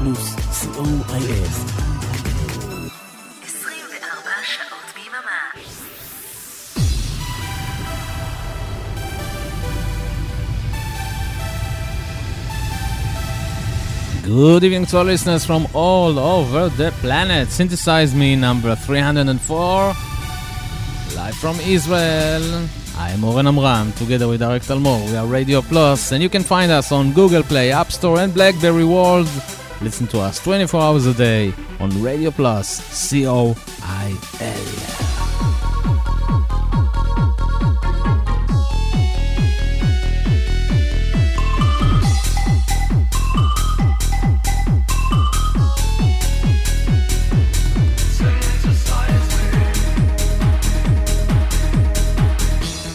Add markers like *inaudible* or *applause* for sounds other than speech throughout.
פלוס, co.il. 24 שעות ביממה. Good evening to our listeners from all over the planet. Synthesize Me number 304. Live from Israel. I'm Oren Amram, together with Arik Talmor. We are Radio Plus, and you can find us on Google Play, App Store, and Blackberry World. Listen to us 24 hours a day on Radio Plus, C O I L.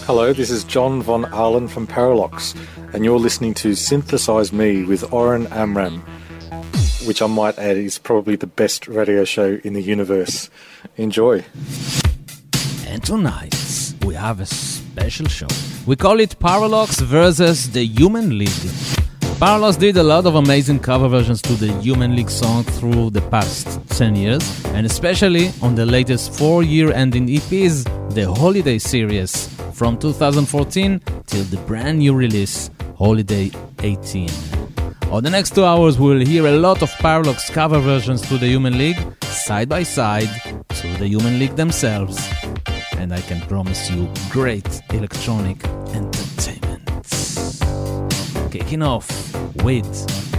Hello, this is John von Ahlen from Parralox, and you're listening to Synthesize Me with Oren Amram, which I might add is probably the best radio show in the universe. Enjoy. And tonight we have a special show. We call it Parralox versus the Human League. Parralox did a lot of amazing cover versions to the Human League song through the past 10 years, and especially on the latest four year ending EPs, the Holiday series, from 2014 till the brand new release, Holiday 18. On the next two hours, we'll hear a lot of Parralox cover versions to the Human League, side by side to the Human League themselves. And I can promise you great electronic entertainment. Kicking off with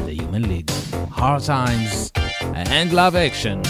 the Human League, Hard Times, and Love Action.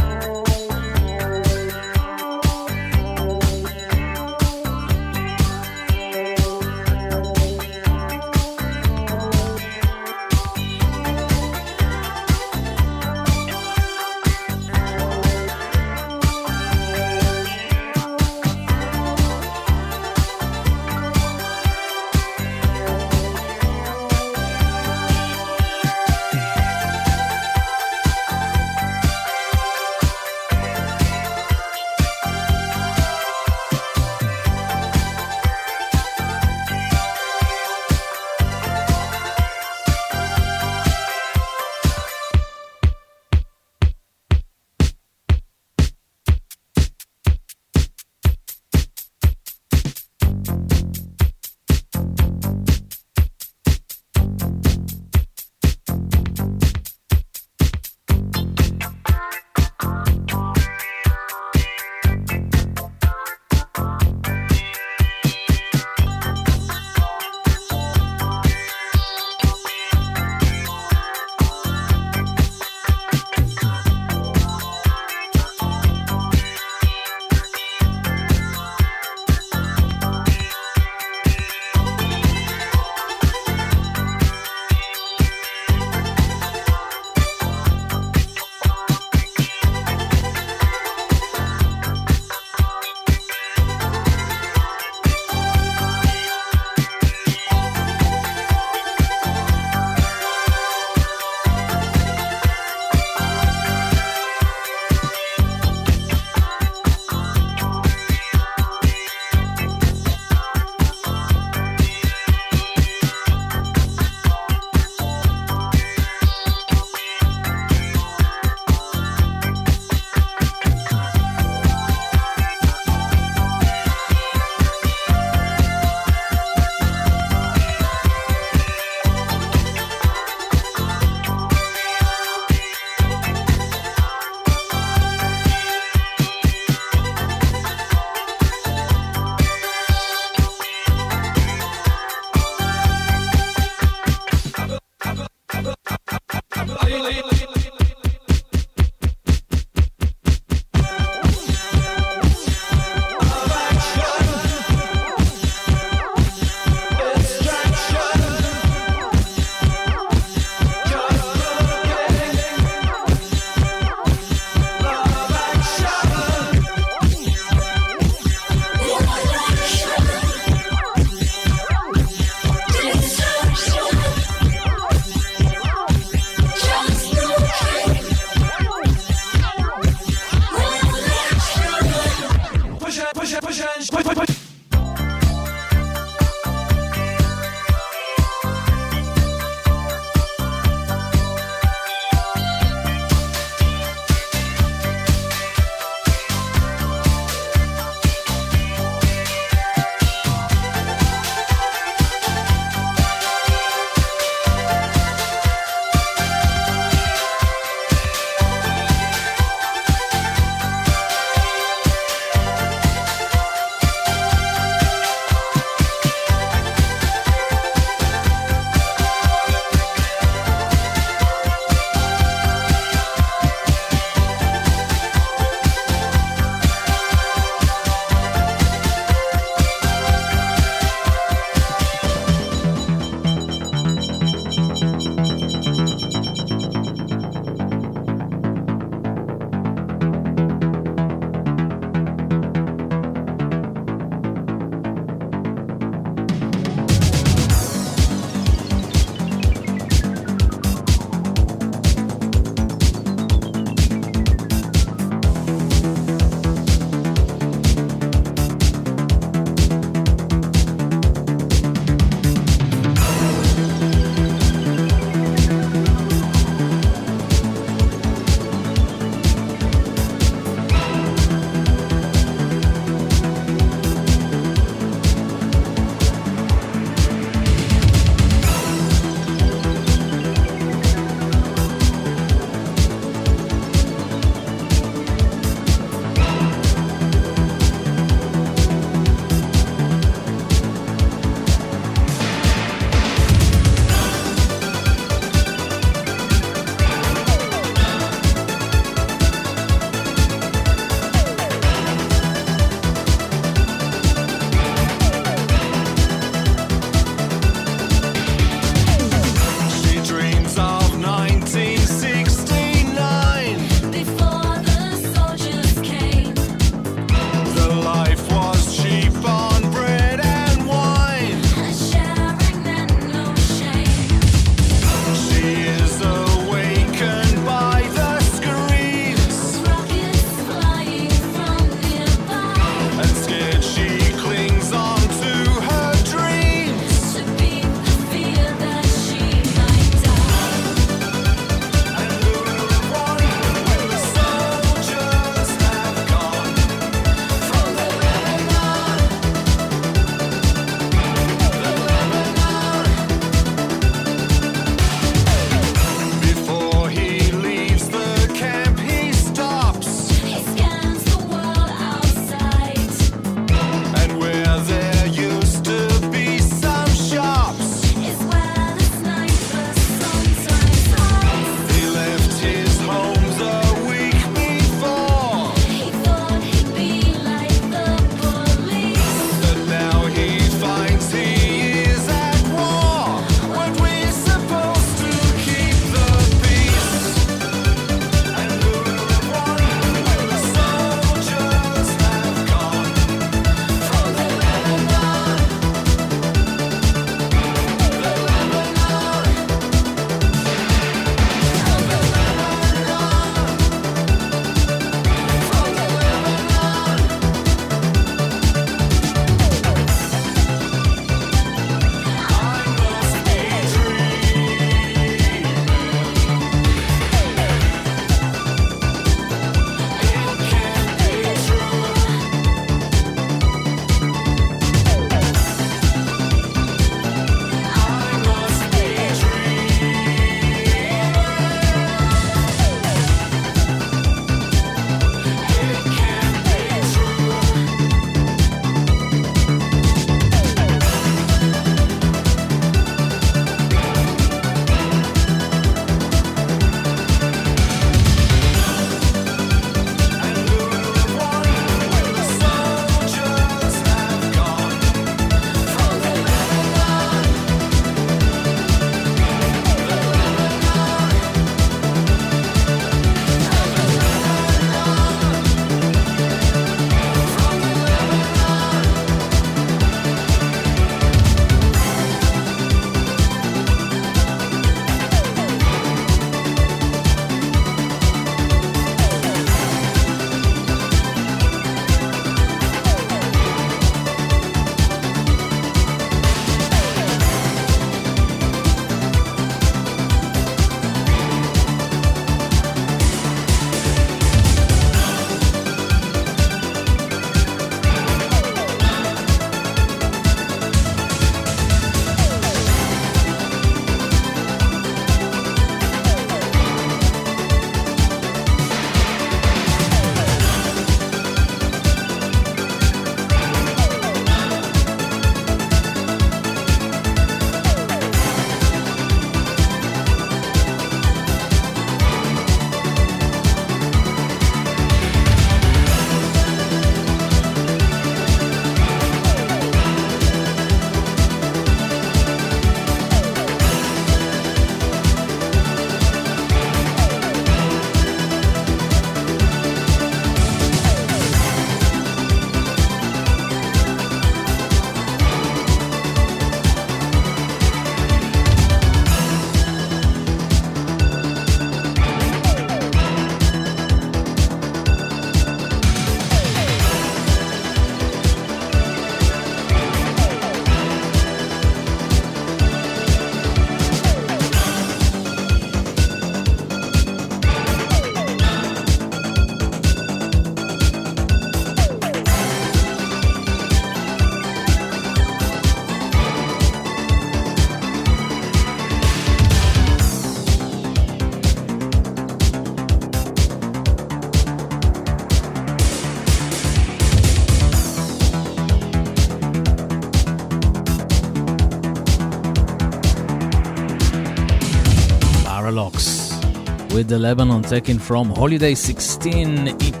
With the Lebanon taken from Holiday 16 EP.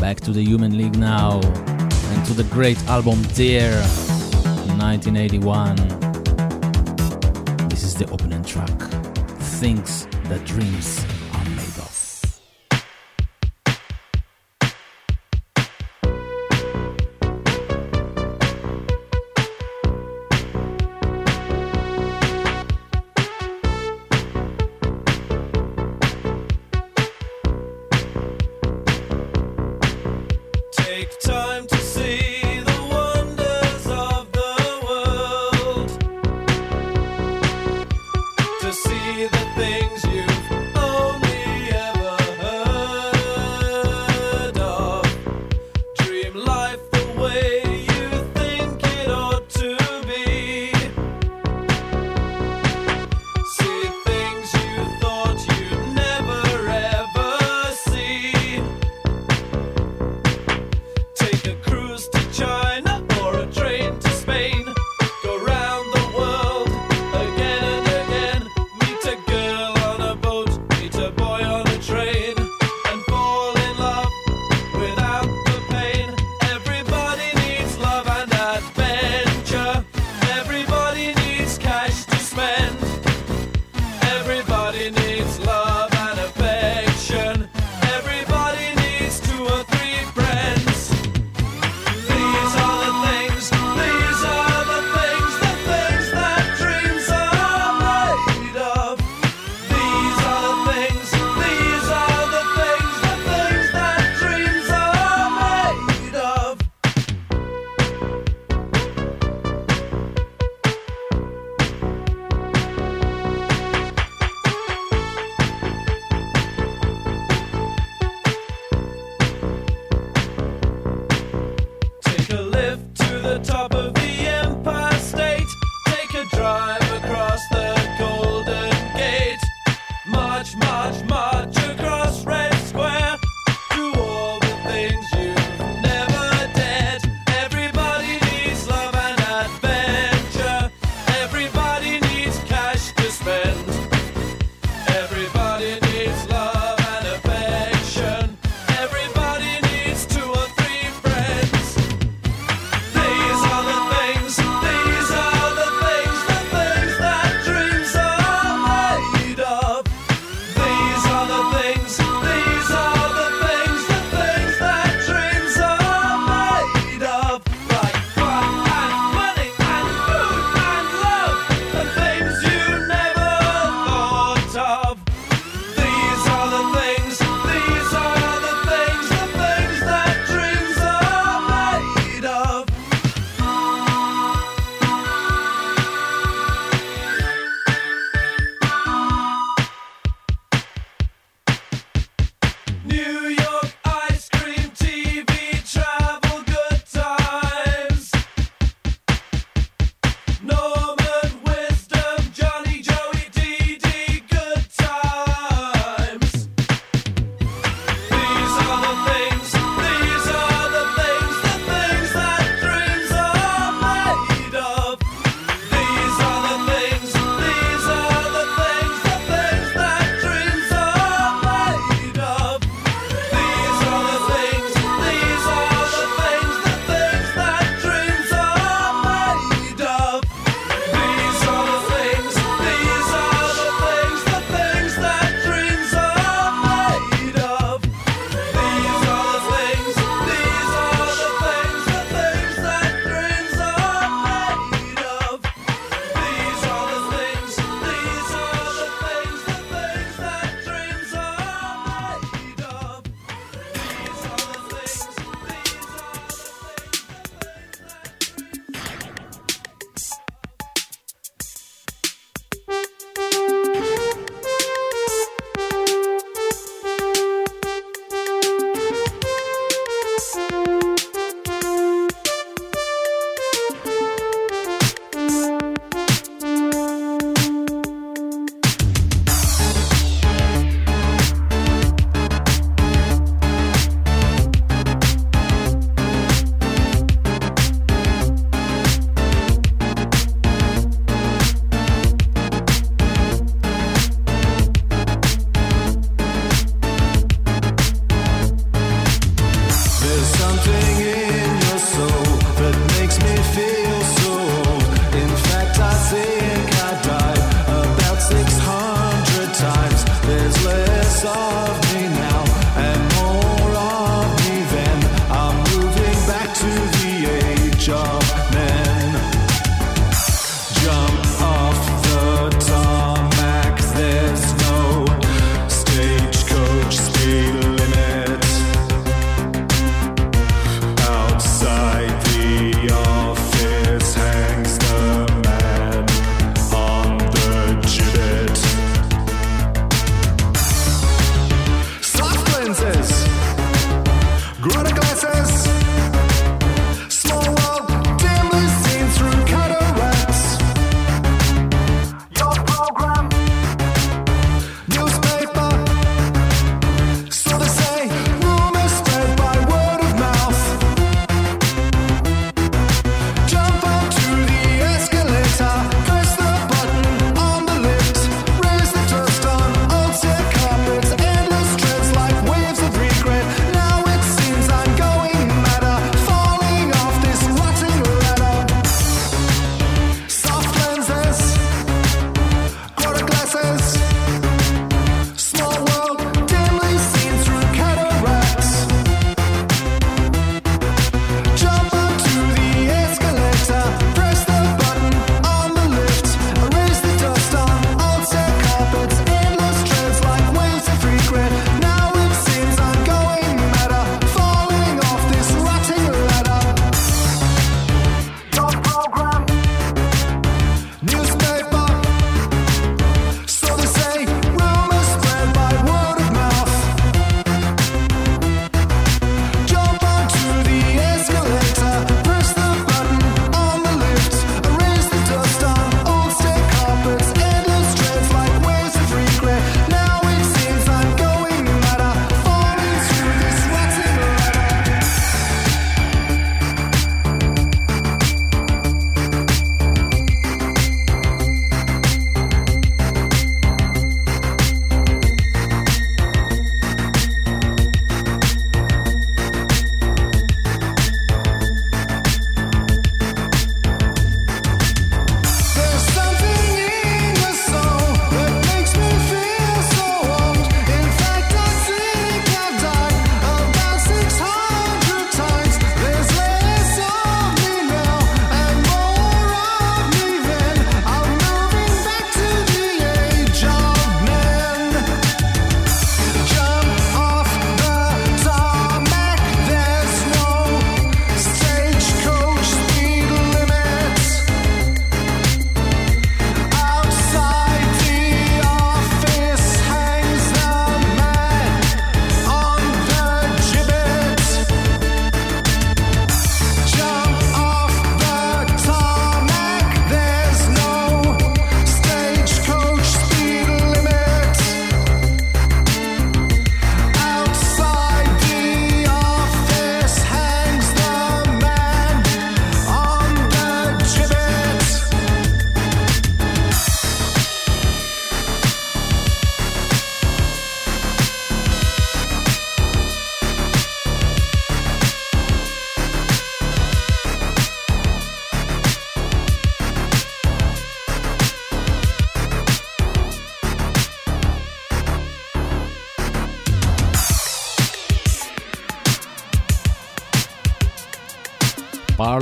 Back to the Human League now, and to the great album Dare, 1981. This is the opening track, Things That Dreams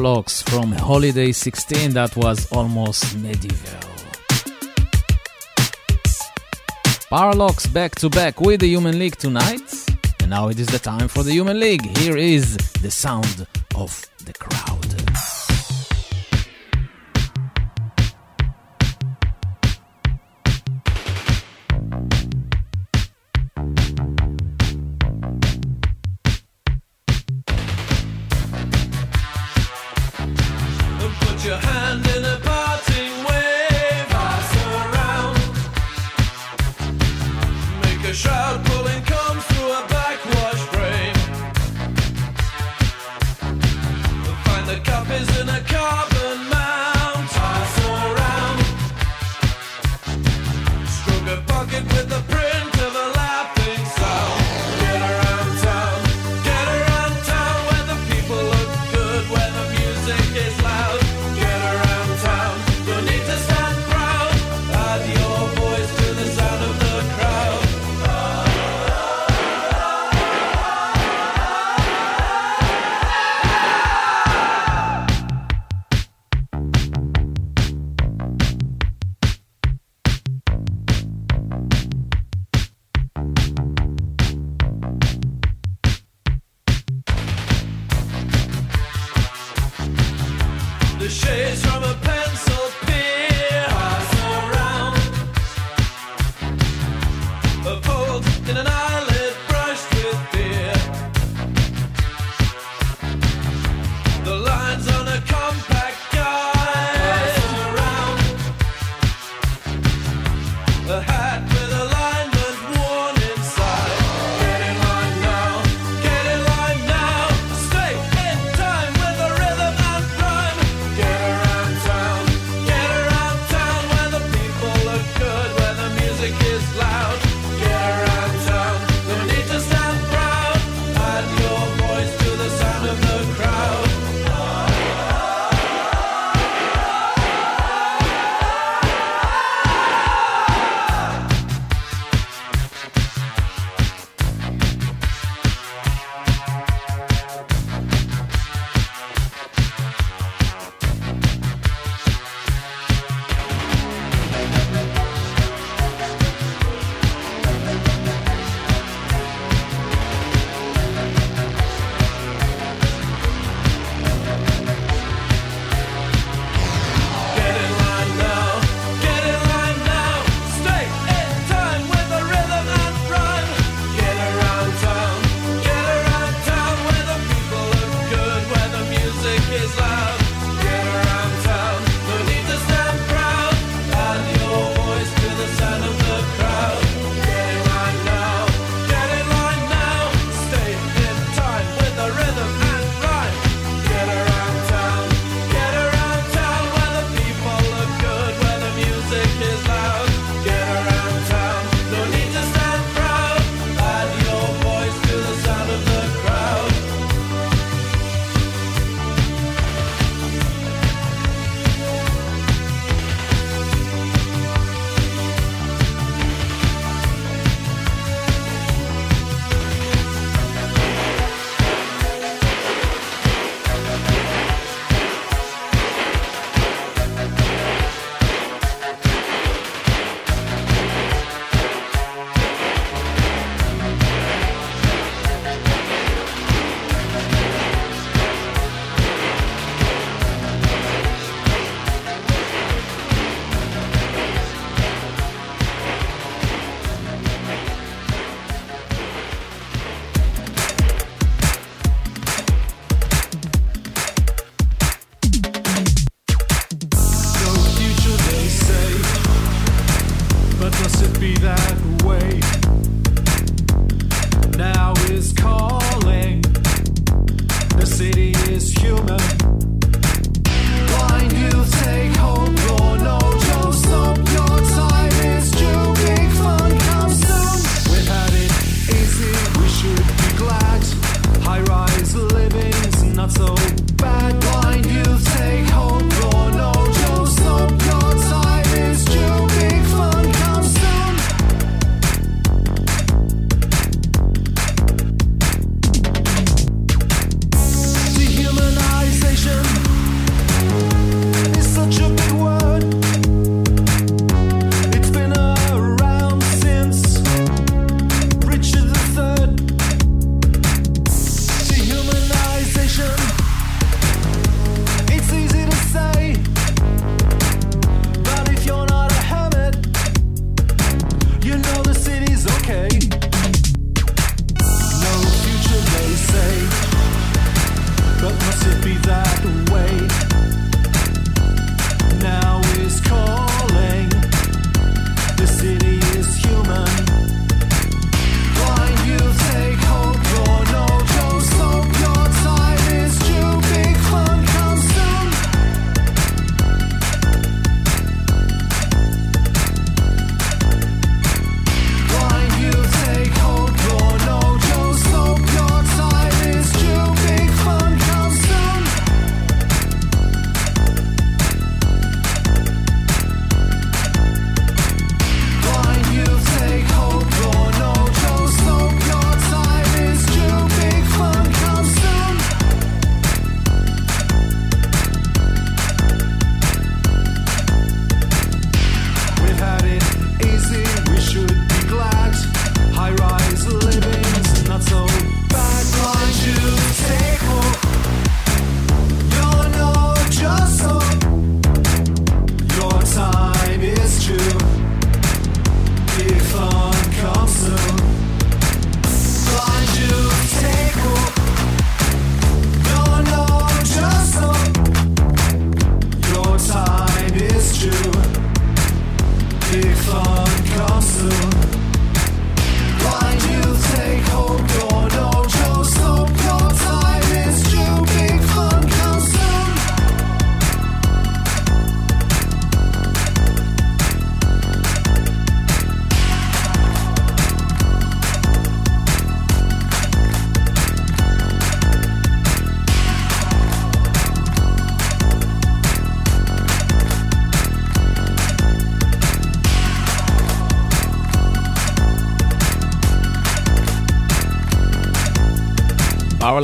Parralox from Holiday 16 that was almost medieval. Parralox back to back with the Human League tonight. And now it is the time for the Human League. Here is the sound of the crowd.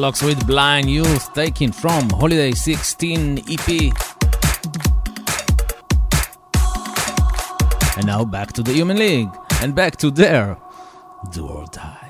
Parralox with Blind Youth, taken from Holiday 16 EP. And now back to the Human League, and back to their Do or Die.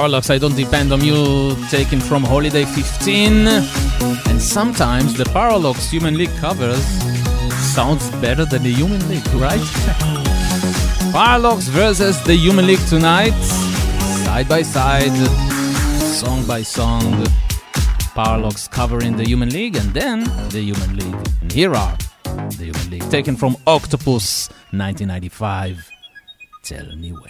Parralox, I don't depend on you, taken from Holiday 15. And sometimes the Parralox Human League covers sounds better than the Human League, right? *laughs* Parralox versus the Human League tonight, side by side, song by song. Parralox covering the Human League and then the Human League. And here are the Human League, taken from Octopus 1995. Tell me when.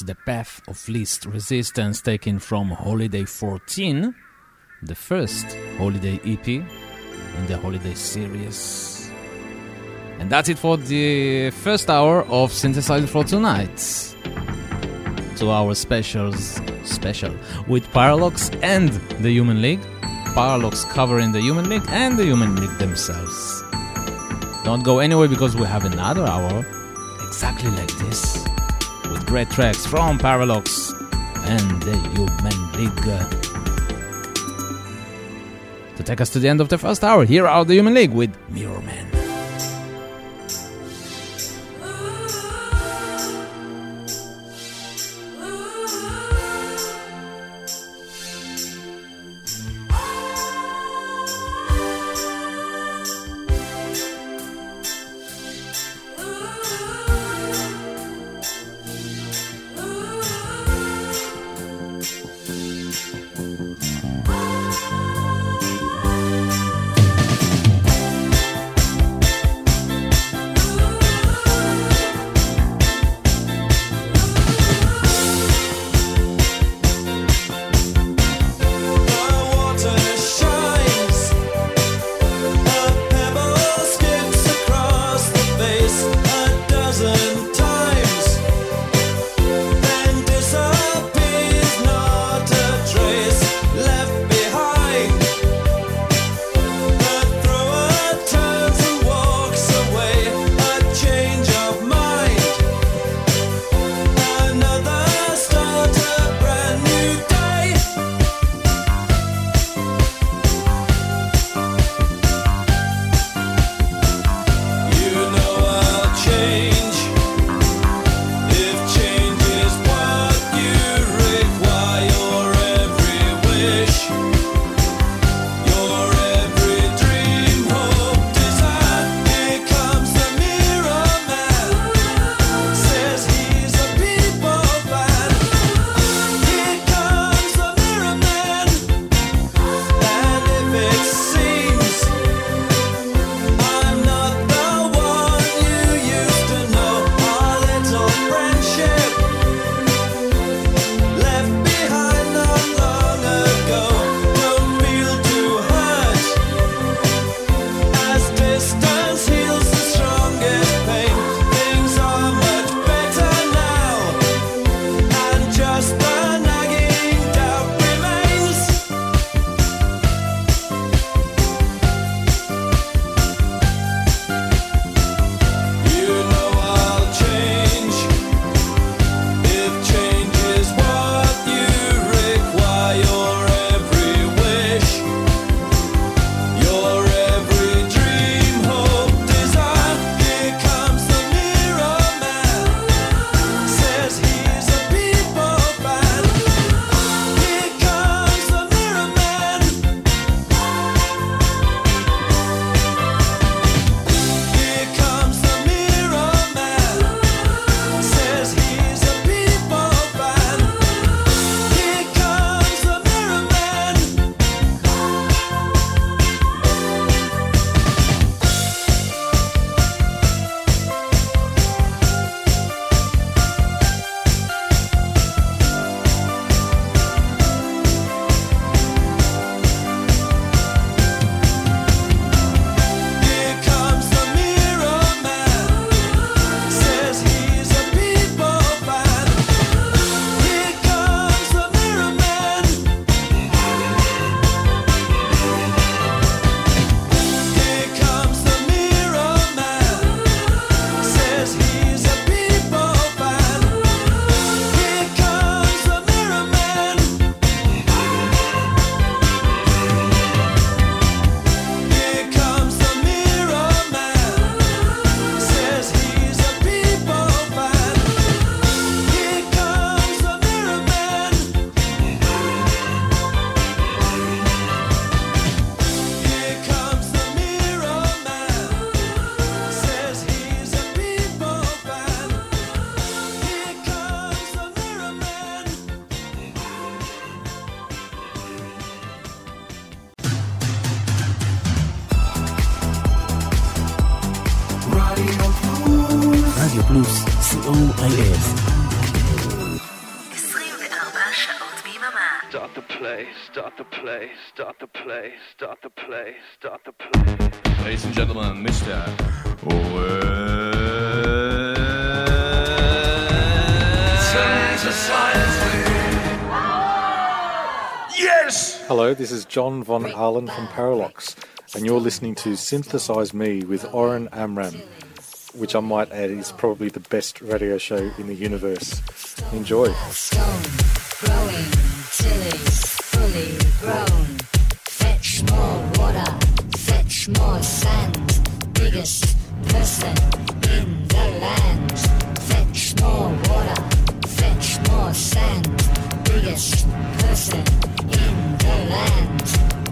the path of least resistance taken from Holiday 14, the first Holiday EP in the Holiday series. And that's it for the first hour of Synthesizer for tonight. Two hour specials, special with Parralox and the Human League. Parralox covering the Human League and the Human League themselves. Don't go anywhere because we have another hour exactly like this with great tracks from Parralox and the Human League. To take us to the end of the first hour, here are the Human League with Mirror Man. John Arlen from Parralox, and you're listening to Synthesize Me with Oren Amram, which I might add is probably the best radio show in the universe. Enjoy. biggest person in the land.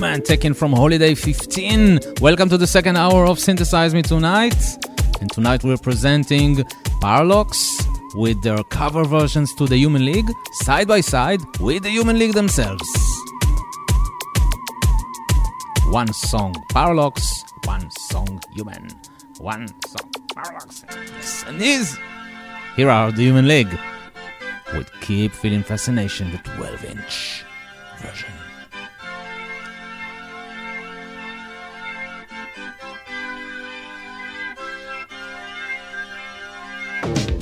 Man, taken from Holiday 15. Welcome to the second hour of Synthesize Me Tonight. And tonight we're presenting Parralox with their cover versions to the Human League, side by side with the Human League themselves. One song Parralox, one song Human. One song Parralox. Yes, and these. Here are the Human League. Would keep feeling fascination with well. you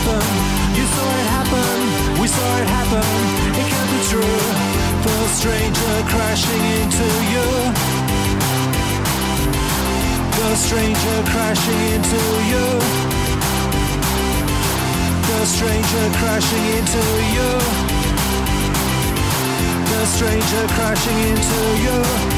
happen. You saw it happen, we saw it happen. It can't be true. The stranger crashing into you. The stranger crashing into you. The stranger crashing into you. The stranger crashing into you.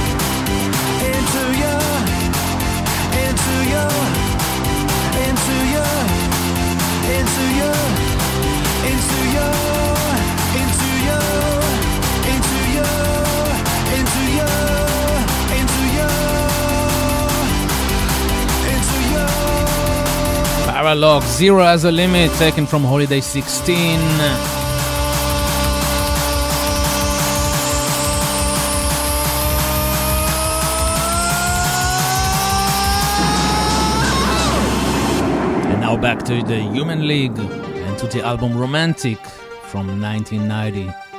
Parralox Zero as a Limit taken from Holiday 16. back to the Human League and to the album Romantic from 1990.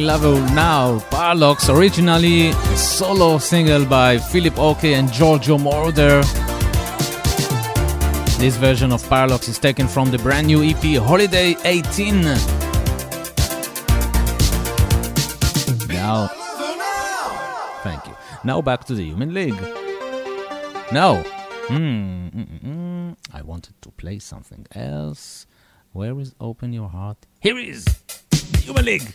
Lover Now. Parralox, originally a solo single by Philip Oakey and Giorgio Moroder. This version of Parralox is taken from the brand new EP Holiday 18. Now, thank you. Now back to the Human League. No. Mm, mm, mm. I wanted to play something else. Where is Open Your Heart? Here is Human League.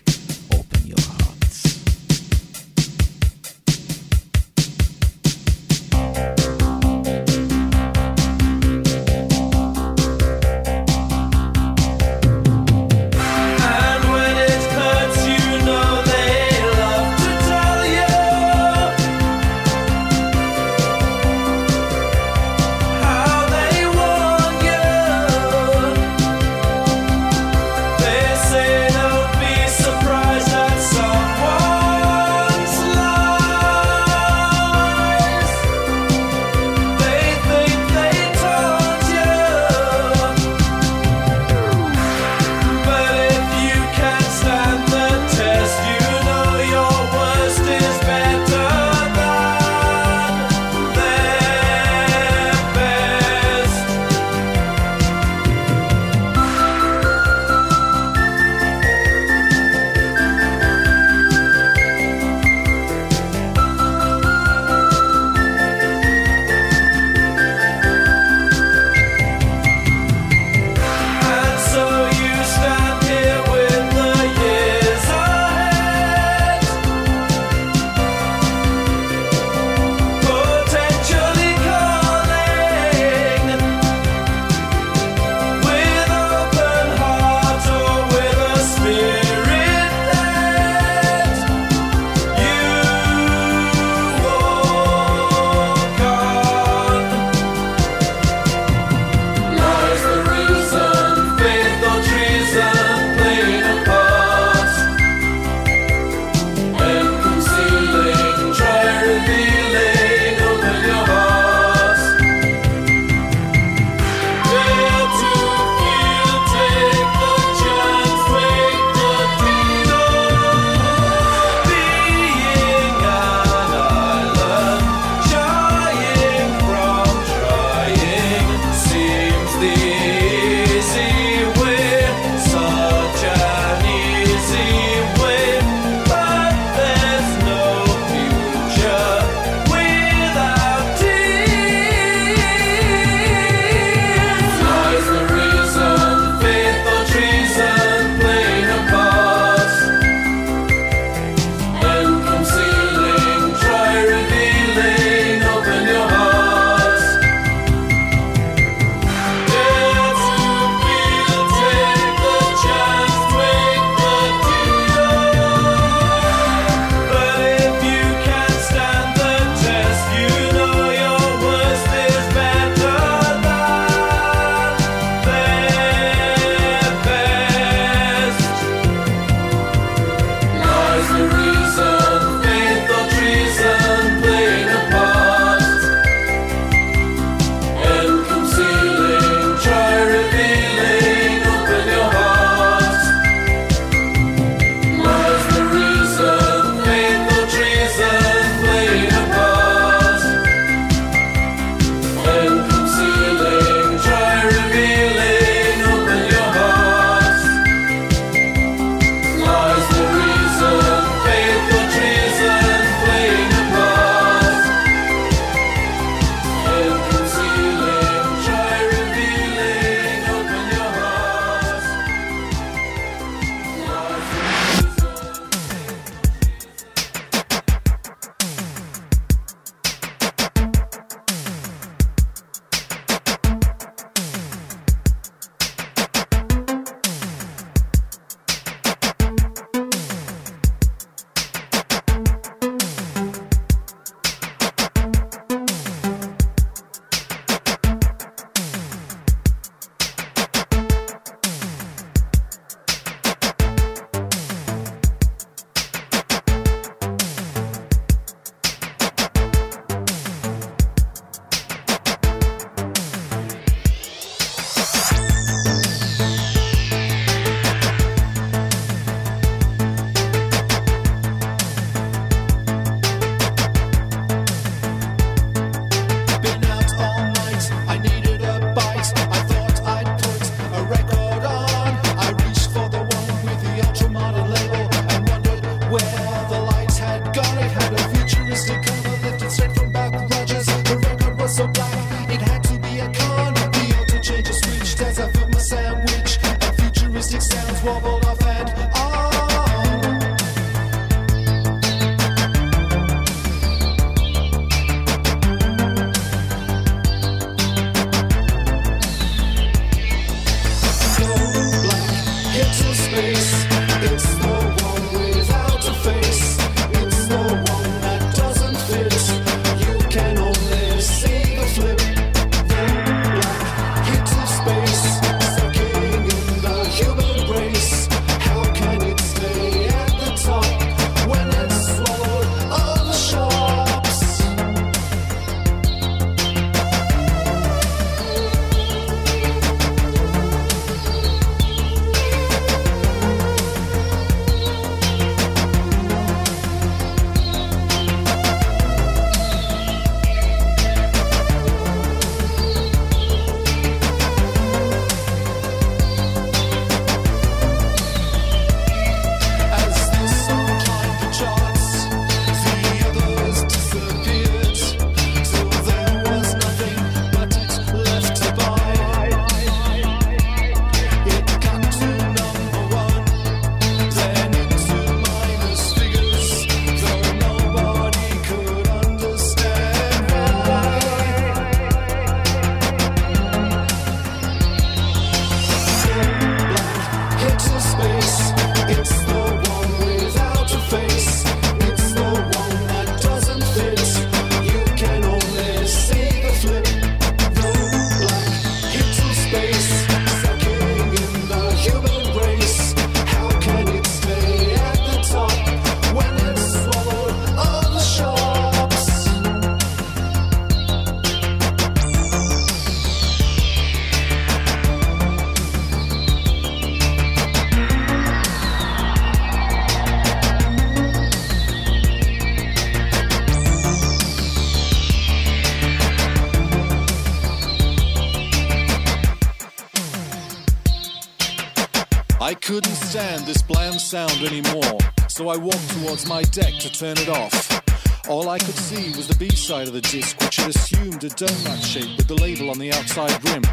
Stand this bland sound anymore, so I walked towards my deck to turn it off. All I could see was the B side of the disc, which had assumed a donut shape with the label on the outside rim.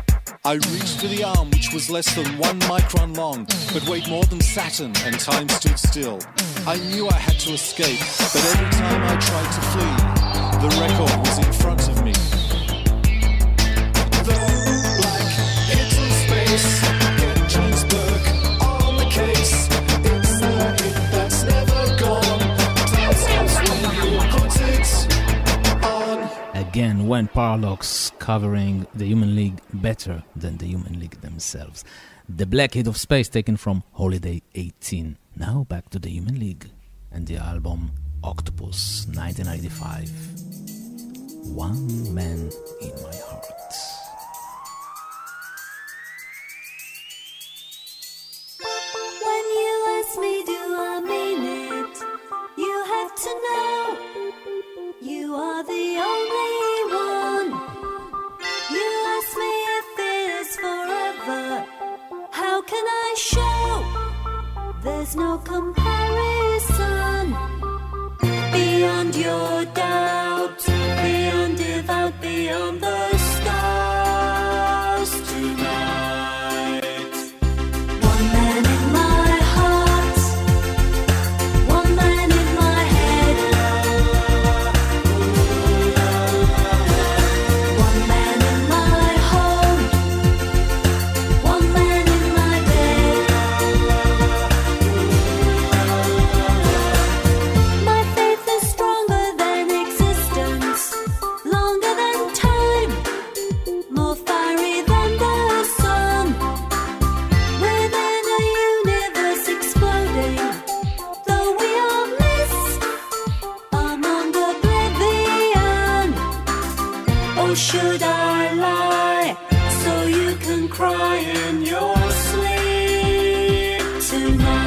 I reached for the arm, which was less than one micron long, but weighed more than Saturn, and time stood still. I knew I had to escape, but every time I tried to flee, the record was in front When Parralox covering the Human League better than the Human League themselves. The Black of Space taken from Holiday 18. Now back to the Human League and the album Octopus 1995. One Man in Should I lie so you can cry in your sleep tonight?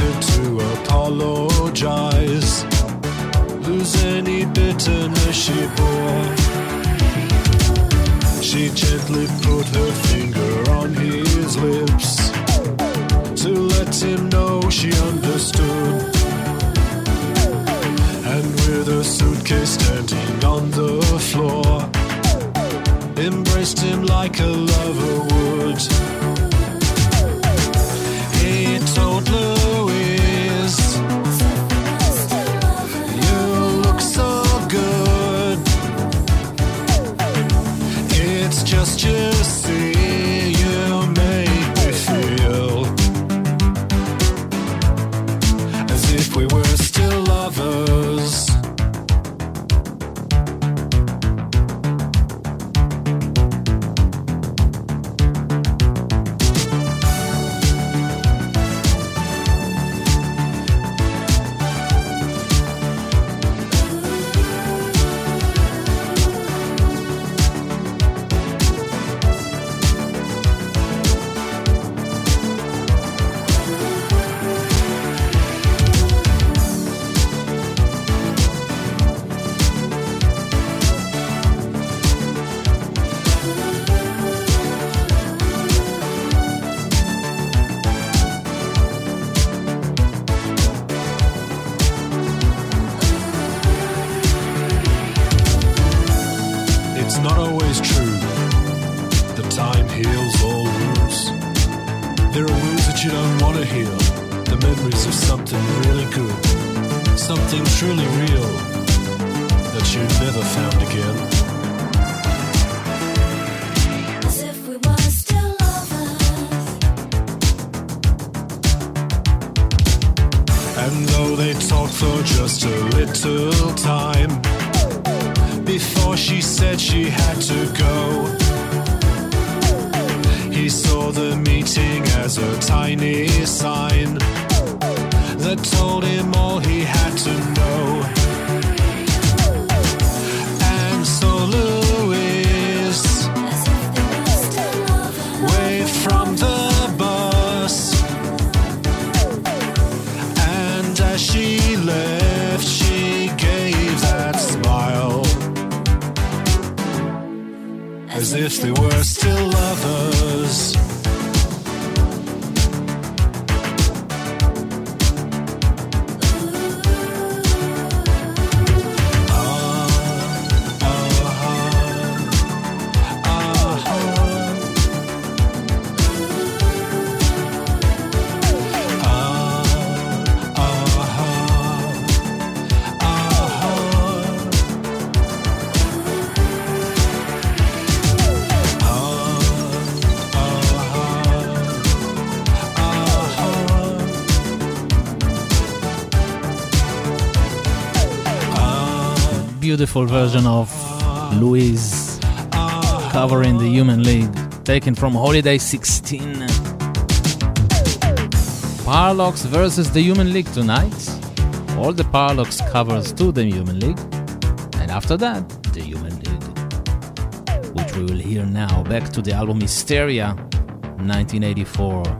to apologize. Lose any bitterness she bore. She gently put her finger on his lips to let him know she understood. And with a suitcase standing on the floor, embraced him like a lover would. beautiful version of Louise covering the Human League, taken from Holiday 16. Parralox versus the Human League tonight. All the Parralox covers to the Human League, and after that, the Human League, which we will hear now. Back to the album Hysteria, 1984.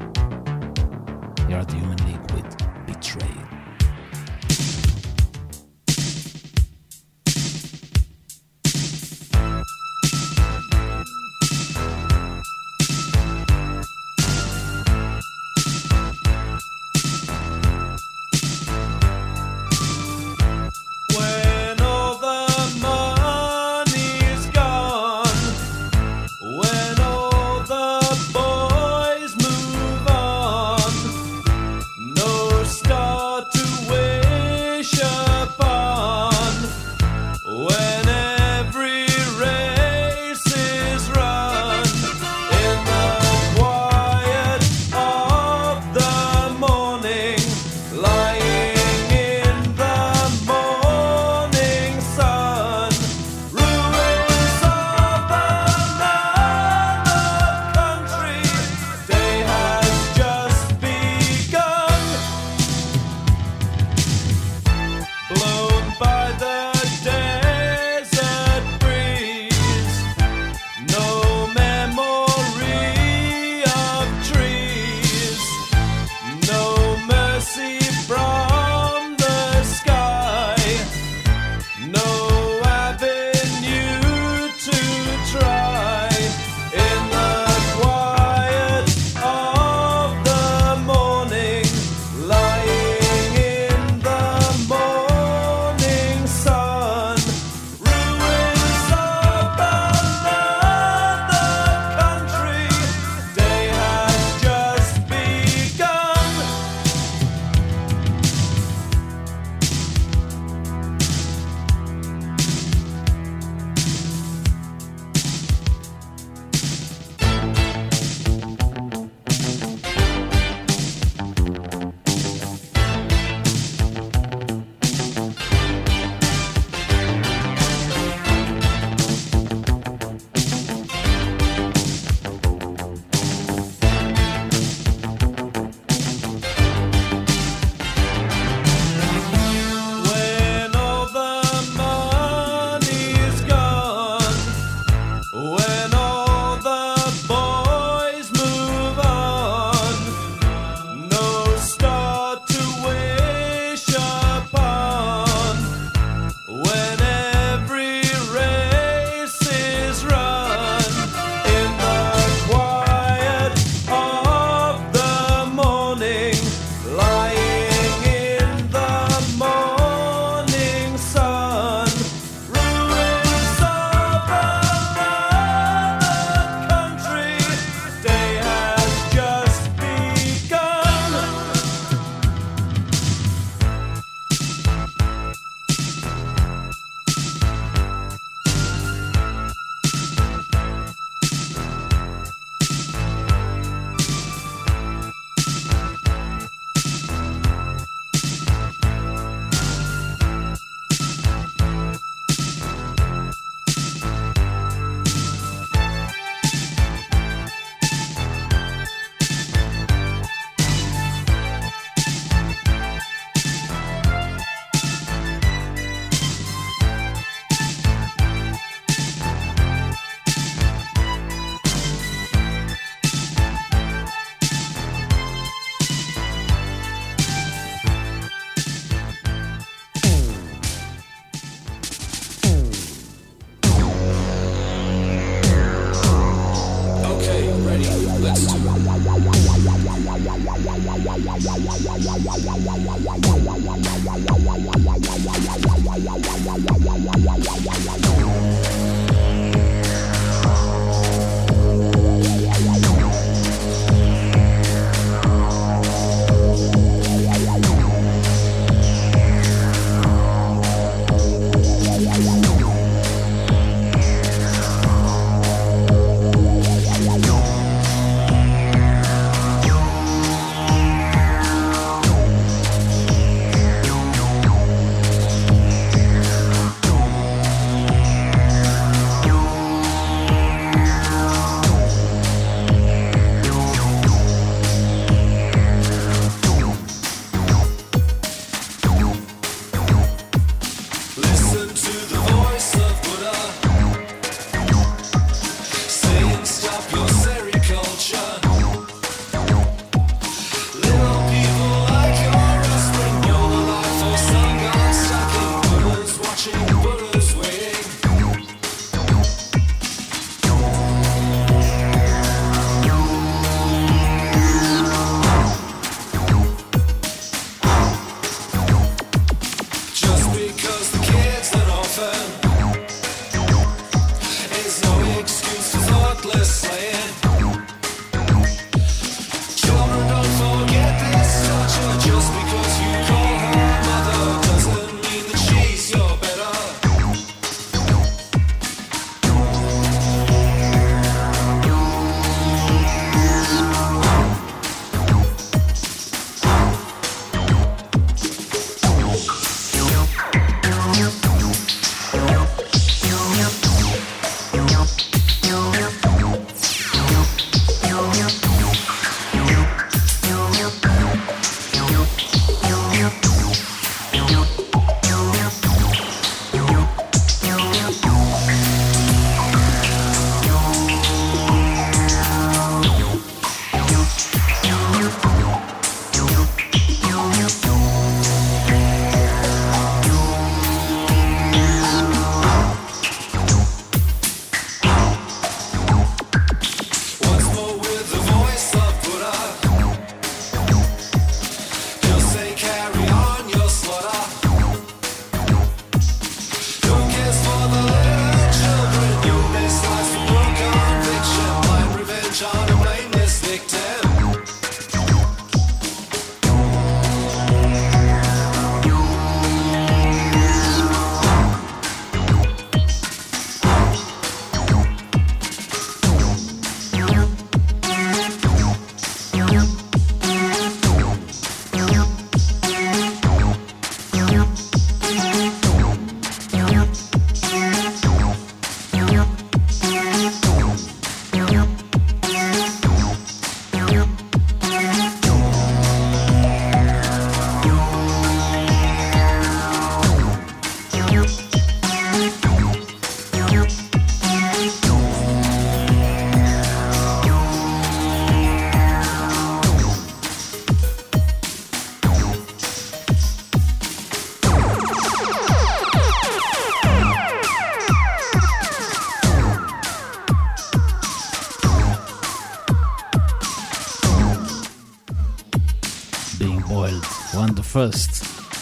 first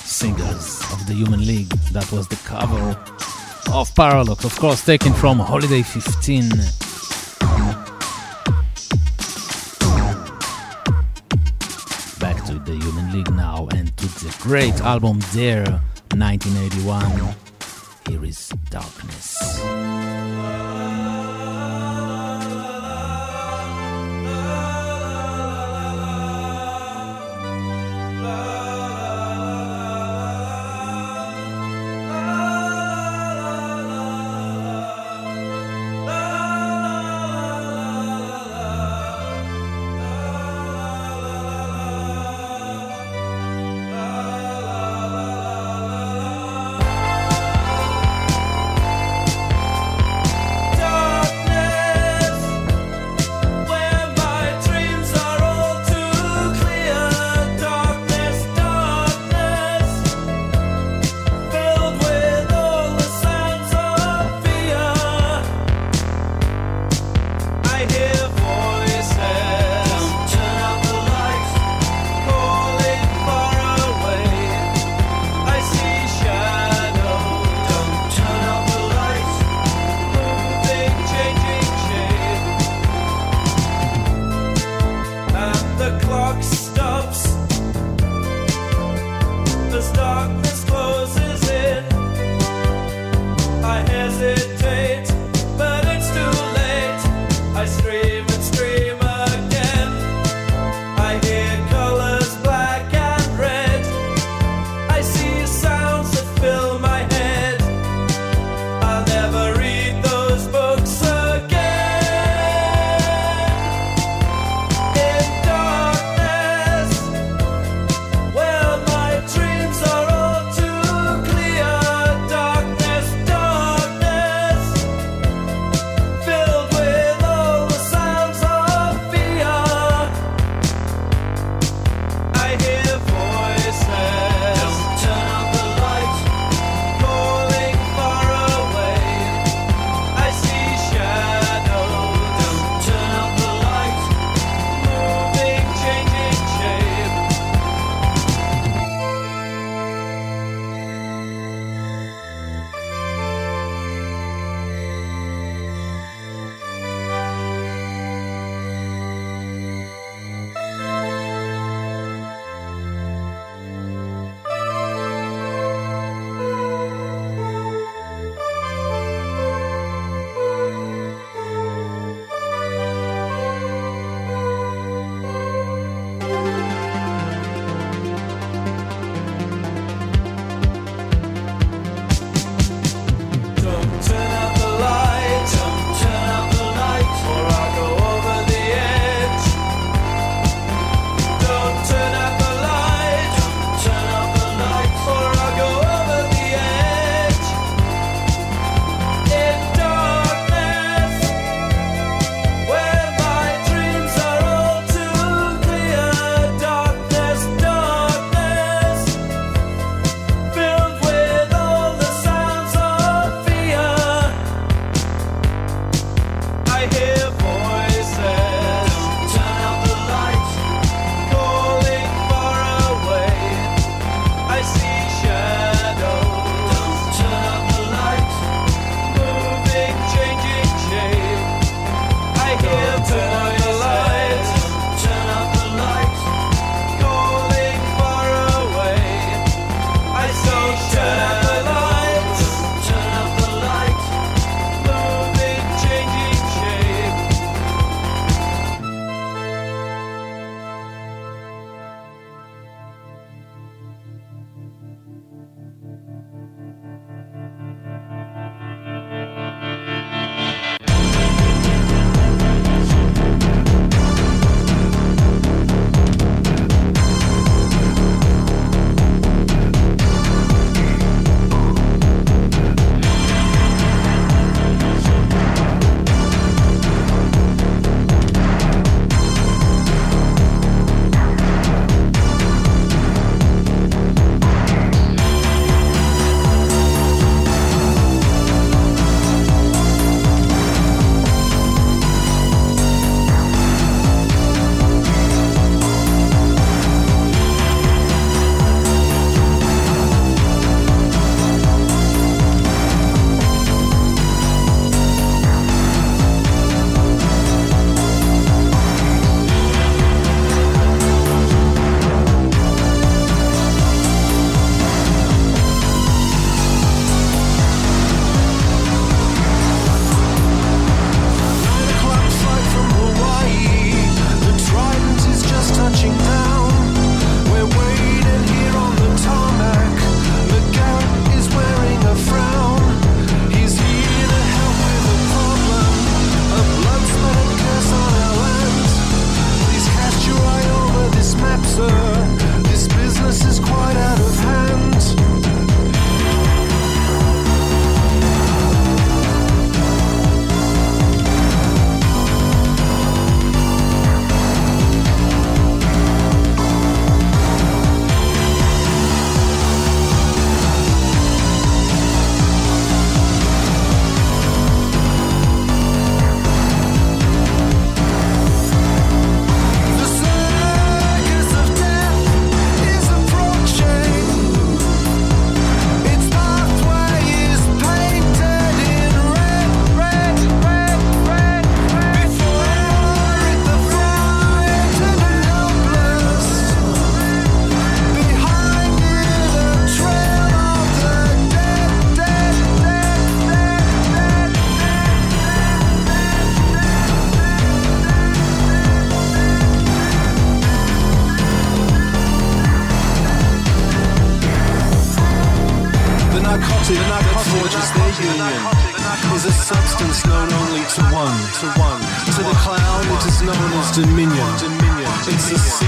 singers of the Human League. That was the cover of Parralox, of course, taken from Holiday 15. Back to the Human League now and to the great album Dare 1981. Here is Darkness.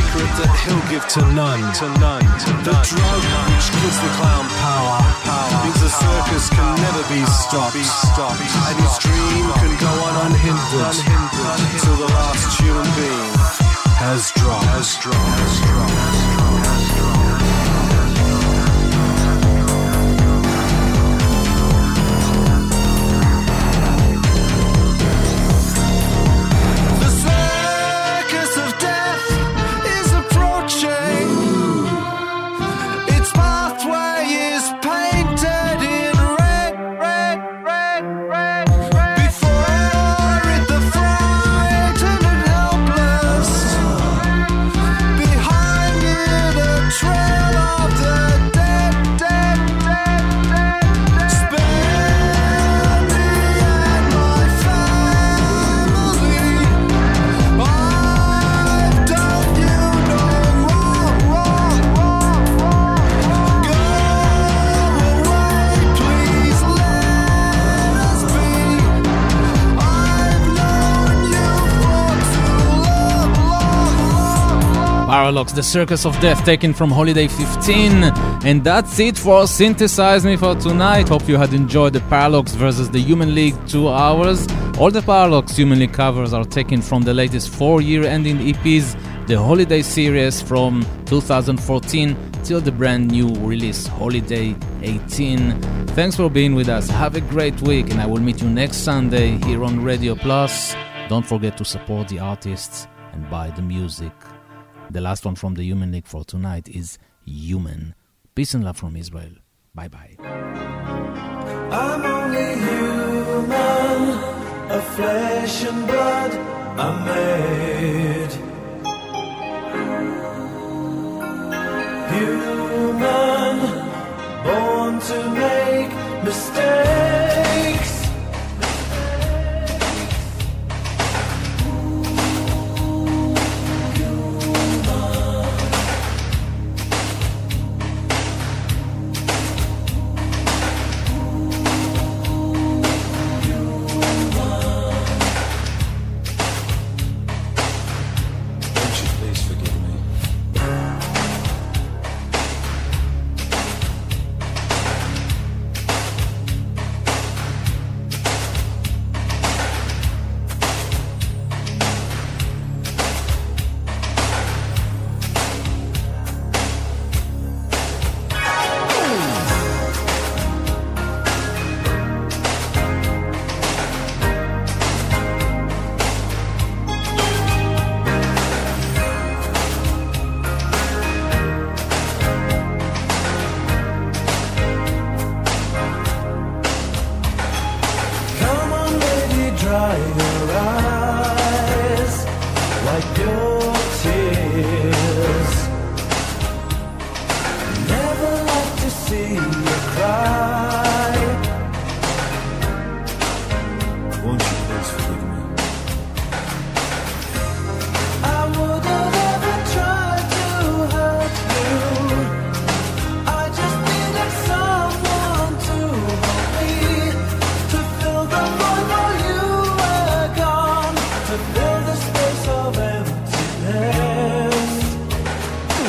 Secret that he'll give to none. To none. The drug which gives the clown power. Power. Means the circus can never be stopped. Stopped. And his dream can go on unhindered. Unhindered. Till the last human being has dropped. Has dropped. Has dropped. Long. The Circus of Death, taken from Holiday 15. And that's it for Synthesize Me for tonight. Hope you had enjoyed the Parralox versus the Human League two hours. All the Parralox Human League covers are taken from the latest four year ending EPs, the Holiday series from 2014 till the brand new release, Holiday 18. Thanks for being with us. Have a great week, and I will meet you next Sunday here on Radio Plus. Don't forget to support the artists and buy the music. The last one from the Human League for tonight is Human. Peace and love from Israel. Bye bye. I'm only human, of flesh and blood I'm made. Human, born to make mistakes.